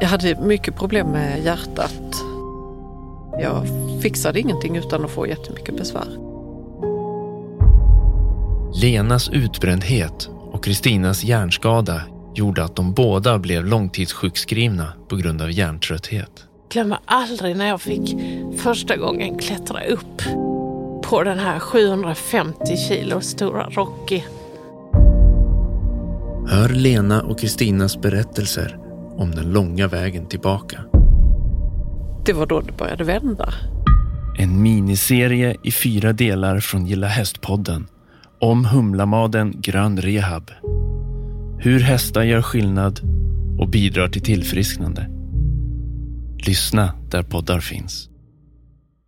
Jag hade mycket problem med hjärtat. Jag fixade ingenting utan att få jättemycket besvär. Lenas utbrändhet och Kristinas hjärnskada gjorde att de båda blev långtidssjukskrivna på grund av hjärntrötthet. Glömmer aldrig när jag fick första gången klättra upp på den här 750 kilo stora Rocky. Hör Lena och Kristinas berättelser om den långa vägen tillbaka. Det var då det började vända. En miniserie i fyra delar från Gilla Hästpodden om Humlamaden Grön Rehab. Hur hästar gör skillnad och bidrar till tillfrisknande. Lyssna där poddar finns.